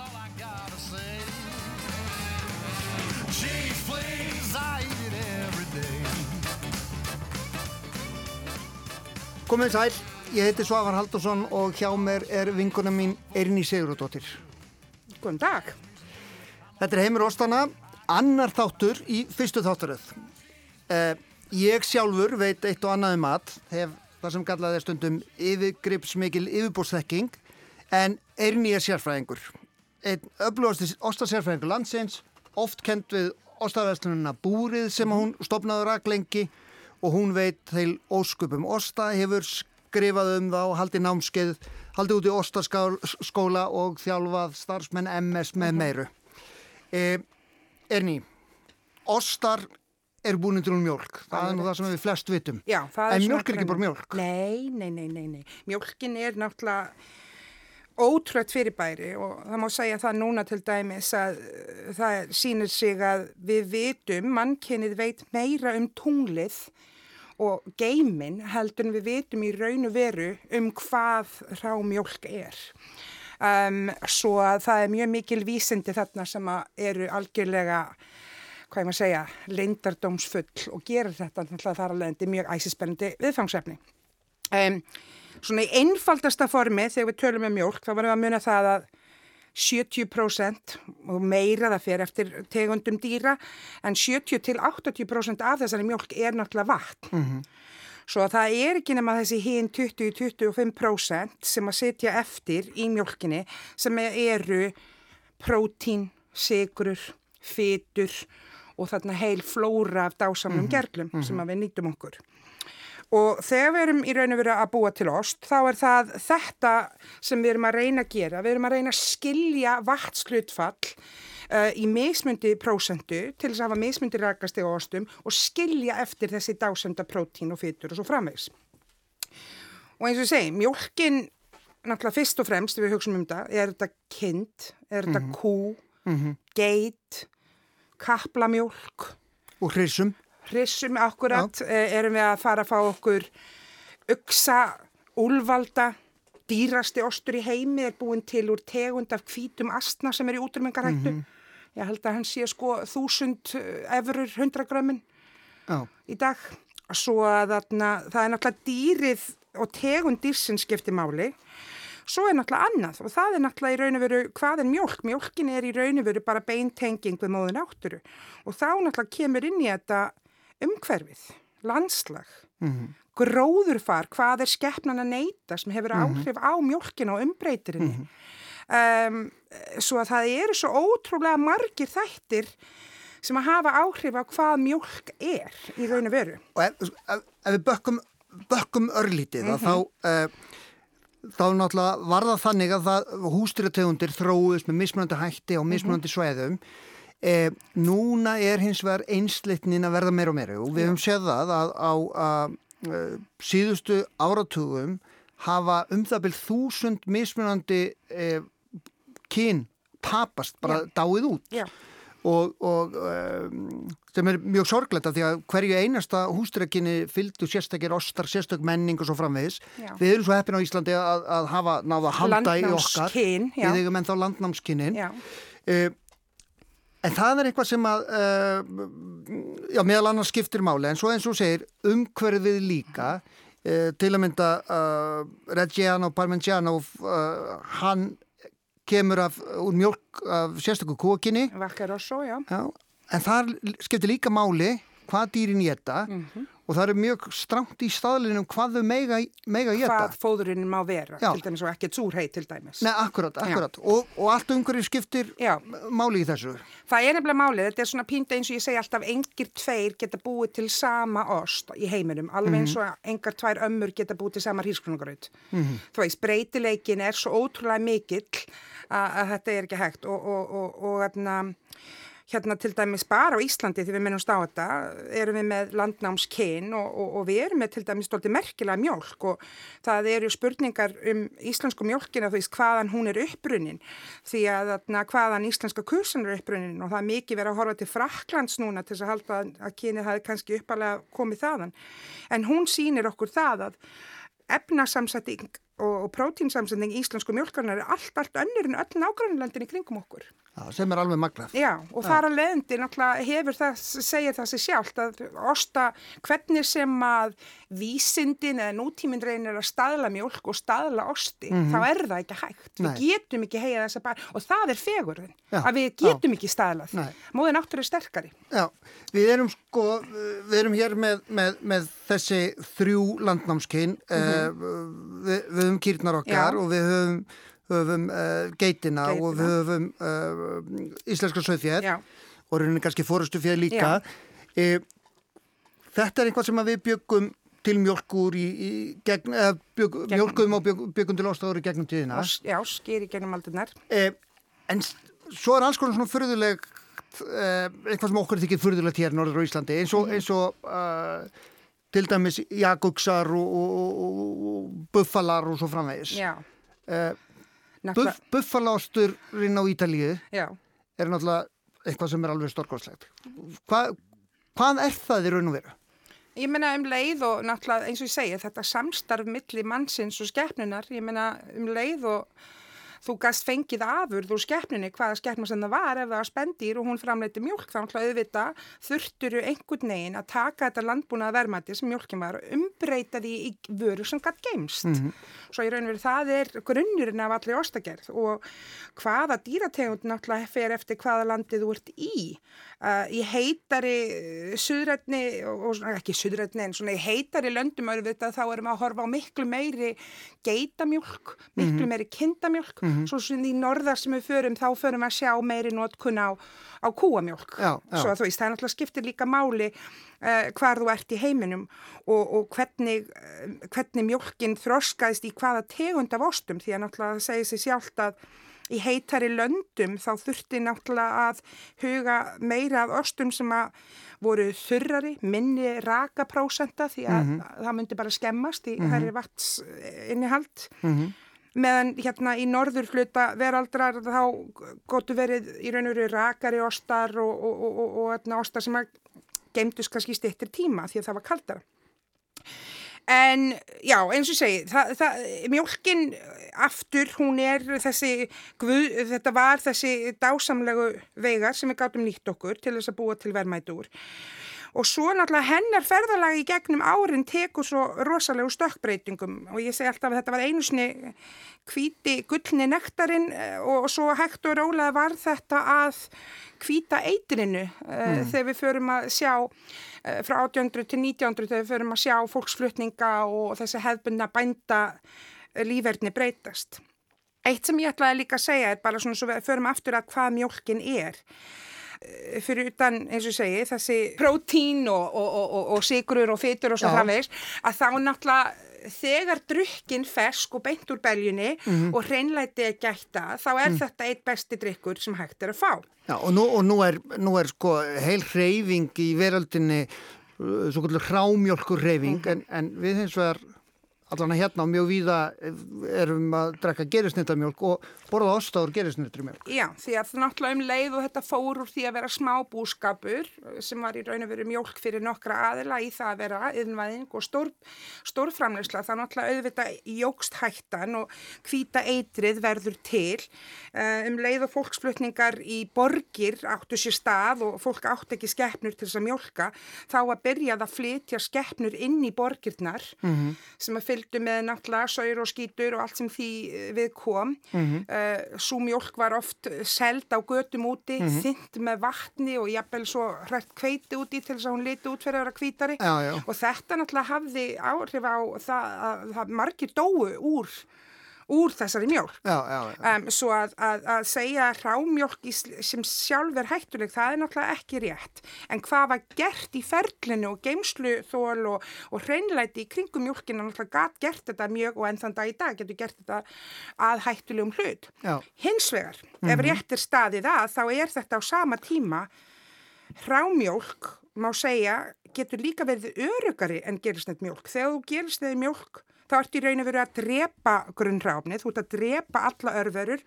all I gotta say. Cheese, please, I eat it every day. Komið sæl, ég heiti Svavar Haldursson og hjá mér er vinkuna mín Eirini Sigurðardóttir. Góðan dag. Þetta er Heimur Óstana, annar þáttur í fyrstu þátturöð. Eh, ég sjálfur veit eitt og annað um mat, hef það sem kallaði stundum yfirgripsmikil yfirbúrsþekking, en Eirini er sérfræðingur. Einn öflugasti ostasérfræðingur landsins, oft kent við ostaverslununa Búrið sem hún stopnaði raklengi og hún veit til ósköpum osta, hefur skrifað um og haldið námskeið, haldið út í ostaskóla og þjálfað starfsmenn MS með meiru. E, Erni, ostar er búin til mjölk. Það er nú það sem við flest vitum. Já, það En mjólk er ekki bara mjólk. Nei, nei, nei, nei, nei. Mjólkin er náttúrulega ótrúlega fyrirbæri og það má segja það núna til dæmis að uh, það sýnir sig að við vitum, mannkynið veit meira um tunglið og geimin heldur en við vitum í raun og veru um hvað rá mjólk er. Um, svo að það er mjög mikil vísindi þarna sem eru algjörlega hvað ég maður að segja, leindardómsfull og gerir þetta þar alveg mjög æsispennandi viðfangsefni. Um, svona í einfaldasta formi þegar við tölum um mjólk þá varum við að muna það að 70% og meira það fer eftir tegundum dýra en 70 til 80% af þessari mjólk er náttúrulega vatn. Svo að það er ekki nema þessi hinn 20-25% sem að setja eftir í mjólkinni sem eru prótín, sigrur, fytur og þarna heil flóra af dásamlum gerlum sem að við nýtum okkur. Og þegar við erum í raun og veru að búa til ost, þá er það þetta sem við erum að reyna að gera. Við erum að reyna að skilja vatslutfall uh, í mismundi prósentu til þess að hafa mismundi rakast í ostum og skilja eftir þessi dásenda prótín og fytur og svo framvegs. Og eins og ég segi, mjólkin, náttúrulega fyrst og fremst, við hugsaum um þetta, er þetta kind, er þetta kú, geit, kaplamjólk, Og hrisum. Hrissum akkurat, eh, erum við að fara að fá okkur uksa, úlvalda, dýrasti ostur í heimi er búin til úr tegund af hvítum astna sem er í útrymmingarhættu. Ég held að hann sé sko þúsund efurur, hundragrömmin Já. í dag. Svo að þarna, það er náttúrulega dýrið og tegund dýrsins skipti máli. Svo er náttúrulega annað og það er náttúrulega í raun og veru, hvað er mjólk? Mjólkin er í raun og veru bara beintenging við móðun átturu og þá náttúrulega kemur inn í þetta umhverfið, landslag, gróðurfar, hvað er skeppnan að neyta sem hefur áhrif á mjólkina og umbreytirinni. Um, svo að það eru svo ótrúlega margir þættir sem að hafa áhrif á hvað mjólk er í raun og veru. Og ef, ef, ef við bökkum, bökkum örlítið að þá, uh, þá náttúrulega var það þannig að hústýrategundir þróist með mismunandi hætti og mismunandi sveðum. Eh, núna er hins vegar einslitnin að verða meira og meira og við höfum séð það að á að, uh, síðustu áratugum hafa um það byrð þúsund mismunandi eh, kyn tapast, bara dáið út Já. og, og um, sem er mjög sorglegt af því að hverju einasta hústrekkinni fylgdu sérstakir ostar, sérstök menning og svo framvegis. Já. Við erum svo heppin á Íslandi að, að hafa náða að halda í okkar. Já. Við eigum ennþá landnámskynnin. Já. Uh, en það er eitthvað sem að uh, já, meðal annars skiptir máli en svo eins og segir, umhverfið líka uh, til að mynda uh, Reggiano Parmigiano hann kemur af, úr mjölk af sérstöku kókinni Vakkarosso, já. Já, en það skiptir líka máli hvað dýrin geta Mhm. Og það er mjög strangt í staðlinum hvað þau mega, mega geta. Hvað fóðurinn má vera, Já. til dæmis og ekki tsúrhei til dæmis. Nei, akkurat, akkurat. Og, og allt umhverju skiptir Já. máli í þessu. Það er nefnilega málið, þetta er svona pínta eins og ég segi alltaf engir tveir geta búið til sama ost í heiminum, alveg eins og engar tvær ömmur geta búið til sama hrísgrunargraut. Þú veist, breytileikin er svo ótrúlega mikill að, að þetta er ekki hægt og, og, og, og hérna, til dæmis bara á Íslandi því við minnumst á þetta erum við með landnámskyn og, og, og við erum með til dæmis stolti merkilega mjólk og það eru spurningar um íslensku mjólkina þú veist hvaðan hún er uppbrunnin því að þarna, hvaðan íslenska kursan er uppbrunnin og það er mikið verið að horfa til Fraklands núna til að halda að- kynið hafi kannski uppalega komið þaðan en hún sýnir okkur það að efnasamsetting og, og prótínsamsending íslensku mjölkarnar er allt, allt önnur en öll nágrannlöndin í kringum okkur. Já, sem er alveg magnað. Já, og þar að leiðandi náttúrulega hefur það, segir það sér sjálft að osta hvernig sem að vísindin eða nútíminn reynir að staðla mjölk og staðla osti, þá er það ekki hægt. Nei. Við getum ekki heiða þessa bara, og það er fegurðin, Já, að við getum ekki staðlað. Móðin áttur er sterkari. Já, við erum sko, við erum hér með, með, með þessi þrjú landnámskinn, mm við, við höfum kýrnar okkar. Já. og við höfum, höfum uh, geitina, Geitina. og við höfum uh, íslenska söðfjör Já. og rauninni kannski fórustu fjör líka. E, þetta er eitthvað sem við byggum til mjölkur í, í gegn, eða bygg, Gegnum. mjölkum og bygg, byggum til ostáður í gegnum tíðina. Og, já, skýri gennum aldurnar. Eh, en svo er alls konar svona furðulegt eh, eitthvað sem okkur þykir furðulegt hér norður á Íslandi eins og, eins og uh, til dæmis jagugsar og, og, og, og buffalar og svo framvegis Já, uh, náttúrulega, buff, buffalásturinn á Ítalíu já. er náttúrulega eitthvað sem er alveg stórkostlegt Hva, hvað er það í raun og veru? Ég meina um leið og náttúrulega eins og ég segi þetta samstarf milli mannsins og skeppnunar, ég meina um leið og þú gast fengið afurð úr skeppnunni hvaða skeppna sem það var ef það var spendýr og hún framleiti mjölk þá náttúrulega auðvita þurfturu einhvern veginn að taka þetta landbúnaða verðmæti sem mjölkin var og umbreyta því í vöru sem gætt geimst. Svo í raun veru það er grunnurinn af allir ostagerð og hvaða dýrategund náttúrulega fer eftir hvaða landið þú ert í. Uh, í heitari uh, suðrætni, og, og svona- ekki suðrætni en svona í heitari löndum auðvitað þá erum við að horfa á miklu meiri geitamjólk, miklu meiri kindamjólk, svo svona í norðar sem við förum þá förum við að sjá meiri notkun á, á kúamjólk. Já, já. Svo að þú veist, það er náttúrulega skiptir líka máli uh, hvar þú ert í heiminum og, og hvernig, uh, hvernig mjólkin þroskaðist í hvaða tegund af ostum því að náttúrulega það segir sér sjálft að í heitari löndum þá þurfti náttúrulega að huga meira af ostum sem að voru þurrari, minni rakaprósenta því að það myndi bara skemmast í mm -hmm. vats innihald. Meðan hérna í norður hluta veraldrar þá gotu verið í raun og veru rakari ostar og, og, og, og, hérna, ostar sem að geimdust kannski stittir tíma því að það var kaldara. En já, eins og segi, það, það, mjólkin aftur, hún er þessi, guð, þetta var þessi dásamlegu veigar sem við gátum nýtt okkur til þess að búa til verðmæti úr. Og svo náttúrulega hennar ferðalagi í gegnum árin tekur svo rosalegu stökkbreytingum. Og ég segi alltaf að þetta var einu sinni hvíti gullni nektarinn eh, og svo hægt og rólega var þetta að hvíta eitrinu uh, þegar við förum að sjá uh, frá 1800 til 1900 þegar við förum að sjá fólksflutninga og þessi hefðbundna bænda lífverðni breytast. Eitt sem ég ætlaði líka að segja er bara svona svo við förum aftur að hvað mjólkin er. Eh, fyrir utan, eins og segi, þessi prótín og, og, og, og, og sigrur og fytur og svo Já. framvegis, að þá náttúrulega þegar drukkin fersk og beint úr beljunni og hreinlæti er gætta, þá er þetta eitt besti drikkur sem hægt er að fá. Já, og nú, og nú, er, nú er sko heil hreyfing í veröldinni uh, svo kvöldur hrámjólkur hreyfing en, en við hins vegar allan að hérna og mjög víða erum að drekka gerisnittamjólk og borða ostáður gerisnittamjólk. Já, því að náttúrulega um leið og þetta fór úr því að vera smábúskapur sem var í raun og veru mjólk fyrir nokkra aðila í það að vera yðnvæðing og stór, stórframleysla. Það náttúrulega auðvitað jógst hættan og hvita eitrið verður til. Uh, um leið og fólksflutningar í borgir áttu sér stað og fólk áttu ekki skeppnur til þess að mjólka, þá að byrjað að flytja skeppnur inn í borgirnar -hmm. Fylgdu með náttúrulega saur og skítur og allt sem því eh, við kom. Mm -hmm. uh, Sú mjólk var oft seld á götum úti, mm -hmm. þynt með vatni og jafnvel svo hrætt kveiti úti til þess að hún liti út fyrir að vera hvítari. Já, já. Og þetta náttúrulega hafði áhrif á það að, að margir dóu úr, úr þessari mjólk. Já, já, já. Um, svo að, að, að segja sl- sem sjálf er hættuleg, það er náttúrulega ekki rétt. En hvað var gert í ferlinu og geimsluþól og, og hreinlæti í kringum mjólkina náttúrulega gat gert þetta mjög og enn þann dag í dag getur gert þetta að hættulegum hlut. Já. Hins vegar, ef rétt er staðið að, þá er þetta á sama tíma hrámjólk, má segja, getur líka verið örugari en gerisnett mjólk. Þegar þú gerisnett mjólk þá ertu í raun og veru að drepa grunnráfnið, þú ert að drepa alla örverur,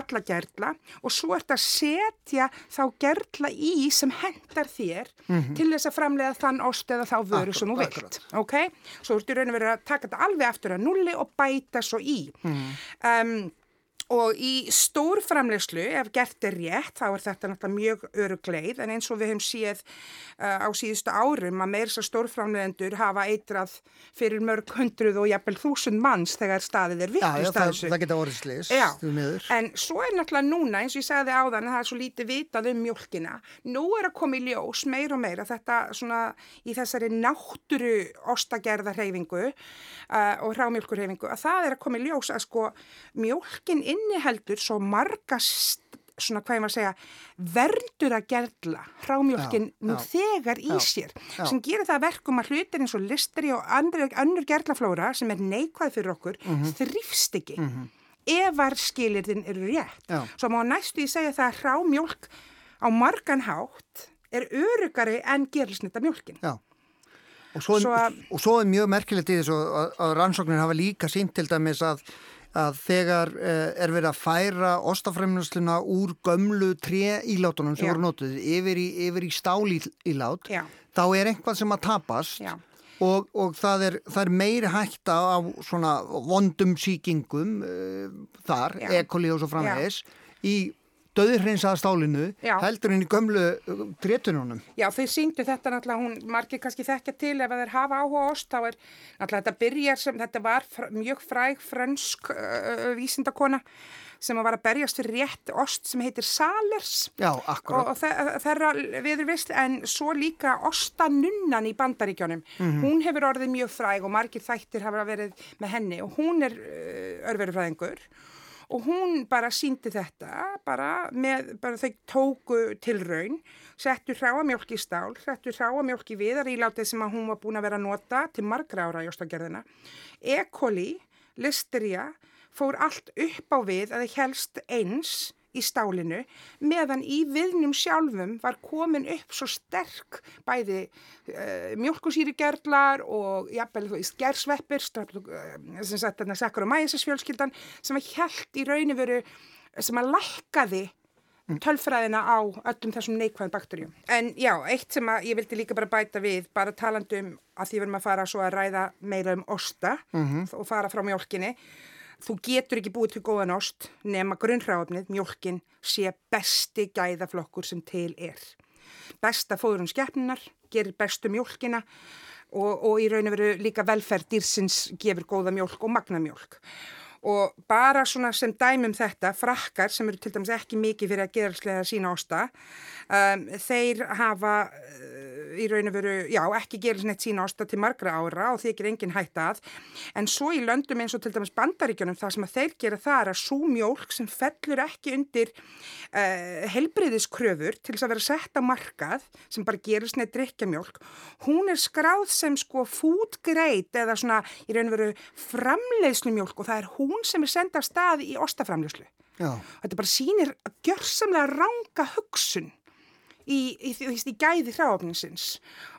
alla gerla og svo ert að setja þá gerla í sem hendar þér til þess að framlega þann ost eða þá vöru sem þú Akkurat, vilt. Ok, svo ertu í raun og veru að taka þetta alveg aftur að nulli og bæta svo í. Um, Og í stórframlegslu, ef gert er rétt, þá er þetta náttúrulega mjög örugleið, en eins og við hefum séð uh, á síðustu árum að meirsa stórframlegendur hafa eitrað fyrir mörg hundruð og jafnvel þúsund manns þegar staðið er Já, já, vittlust að það, þessu. það geta orðið slis, Já, því miður. en svo er náttúrulega núna, eins og ég sagði áðan, að það er svo lítið vitað um mjólkina. Nú er að koma í ljós meir og meir að þetta svona í þessari náttúru ostagerðarhefingu uh, og hrámjólkurhefingu, að það er að koma í ljós að sko mjólkin inniheldur svo marga st- svona hvað ég maður að segja, verður að gerla hrámjólkin nú já, þegar í já, sér já. sem gerir það að verkum að hlutir eins og listri og andri, önnur gerlaflóra sem er neikvæð fyrir okkur Mhm. þrýfst ekki ef var skilirðin eru rétt. Svo má næstu í segja það að hrámjólk á margan hátt er örugari en gerlisnita mjólkin. Já. Og svo, Svo að- og svo er mjög merkilegt í þessu að, að rannsóknir hafa líka sínt til dæmis að, að þegar uh, er verið að færa ostafræmnarsluna úr gömlu tre ílátunum sem Já. voru notuð yfir í, yfir í stál ílát, Já. þá er einhvað sem að tapast Já. og, og það, er, er meiri hætta á svona vondum sýkingum uh, þar, Já. ekoli og svo framvegis, í döðurhreinsaða stálinu Já. heldur en í gömlu uh, trétununum. Já, þau síndu þetta náttúrulega, hún margir kannski þekkja til ef þeir hafa áhuga ost, þá er náttúrulega þetta byrjar sem, þetta var fr mjög fræg frönsk uh, vísindakona sem var að berjast fyrir rétt ost sem heitir Salers. Já, og, akkurat. og þe- þeirra viður vist en svo líka ostanunnan í bandaríkjónum hún hefur orðið mjög fræg og margir þættir hafa verið með henni og hún er uh, örverufræðingur og hún bara síndi þetta bara með, bara þau tóku til raun, settu hráamjólk í stál, settu hráamjólk í viðarílátið sem að hún var búin að vera að nota til margra ára í ostagerðina E. coli, listeria fór allt upp á við að það helst eins í stálinu meðan í viðnum sjálfum var komin upp svo sterk bæði uh, mjölkusýrigerlar og jafnvel gersveppir uh, sem sagt þarna Sakkur og Mæsisfjölskyldan sem að hjælt í rauninu veru sem að lækkaði tölfræðina á öllum þessum neikvæðum bakterjum. En já, eitt sem að ég vildi líka bara bæta við, bara talandi um að því verðum að fara svo að ræða meira um osta og fara frá mjólkinni. Þú getur ekki búið til góðan ost nema grunnhráfnið, mjólkin, sé besti gæðaflokkur sem til er. Besta fóðurum skeppnunar, gerir bestu mjólkina og, og í raun og veru líka velferð dýrsins gefur góða mjólk og magna mjólk. Og bara svona sem dæmum þetta, frakkar sem eru til dæmis ekki mikið fyrir að gerðslega sína osta, um, þeir hafa í raun og veru, já, ekki gerðsneitt sína osta til margra ára og þykir engin hætta að. En svo í löndum eins og til dæmis bandaríkjunum, það sem að þeir gera það er að svo mjólk sem fellur ekki undir uh, helbriðiskröfur til þess að vera sett á markað, sem bara gerðsneitt drikkjamjólk, hún er skráð sem sko food grade eða svona í raun og veru framleiðslumjólk og það er hún sem er senda af stað í ostaframleiðslu. Já. Þetta bara sýnir gjörsamlega ranga hugsun í, í, í, gæði hráfninsins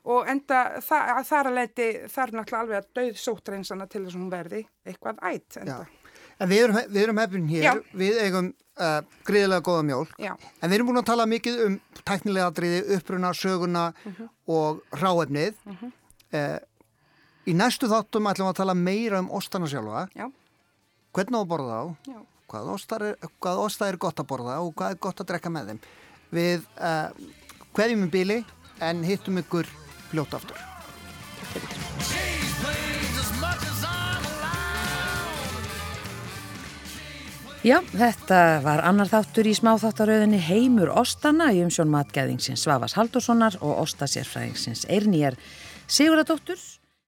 og enda það, þar að leiti þarf náttúrulega alveg að döð sóttreinsana til þess að hún verði eitthvað ætt enda. Já. En við erum, við erum hefðin hér, Já. við eigum uh, gríðilega góða mjólk, Já. en við erum búin að tala mikið um tæknilega atriði, uppruna, söguna Mhm. og ráefnið. uh, í næstu þáttum ætlum við að tala meira um ostana sjálfa, Já, hvernig á að borða já. hvað ostar er, hvað osta er gott að borða og hvað er gott að drekka með þeim. Við uh, hverjum um bíli en hittum ykkur fljótt aftur. Já, þetta var annar þáttur í smáþáttaröðinni Heimur Ostana í umsjón matgæðingsins Svavas Haldurssonar og Ostasérfræðingsins Eirnýjar Siguradóttur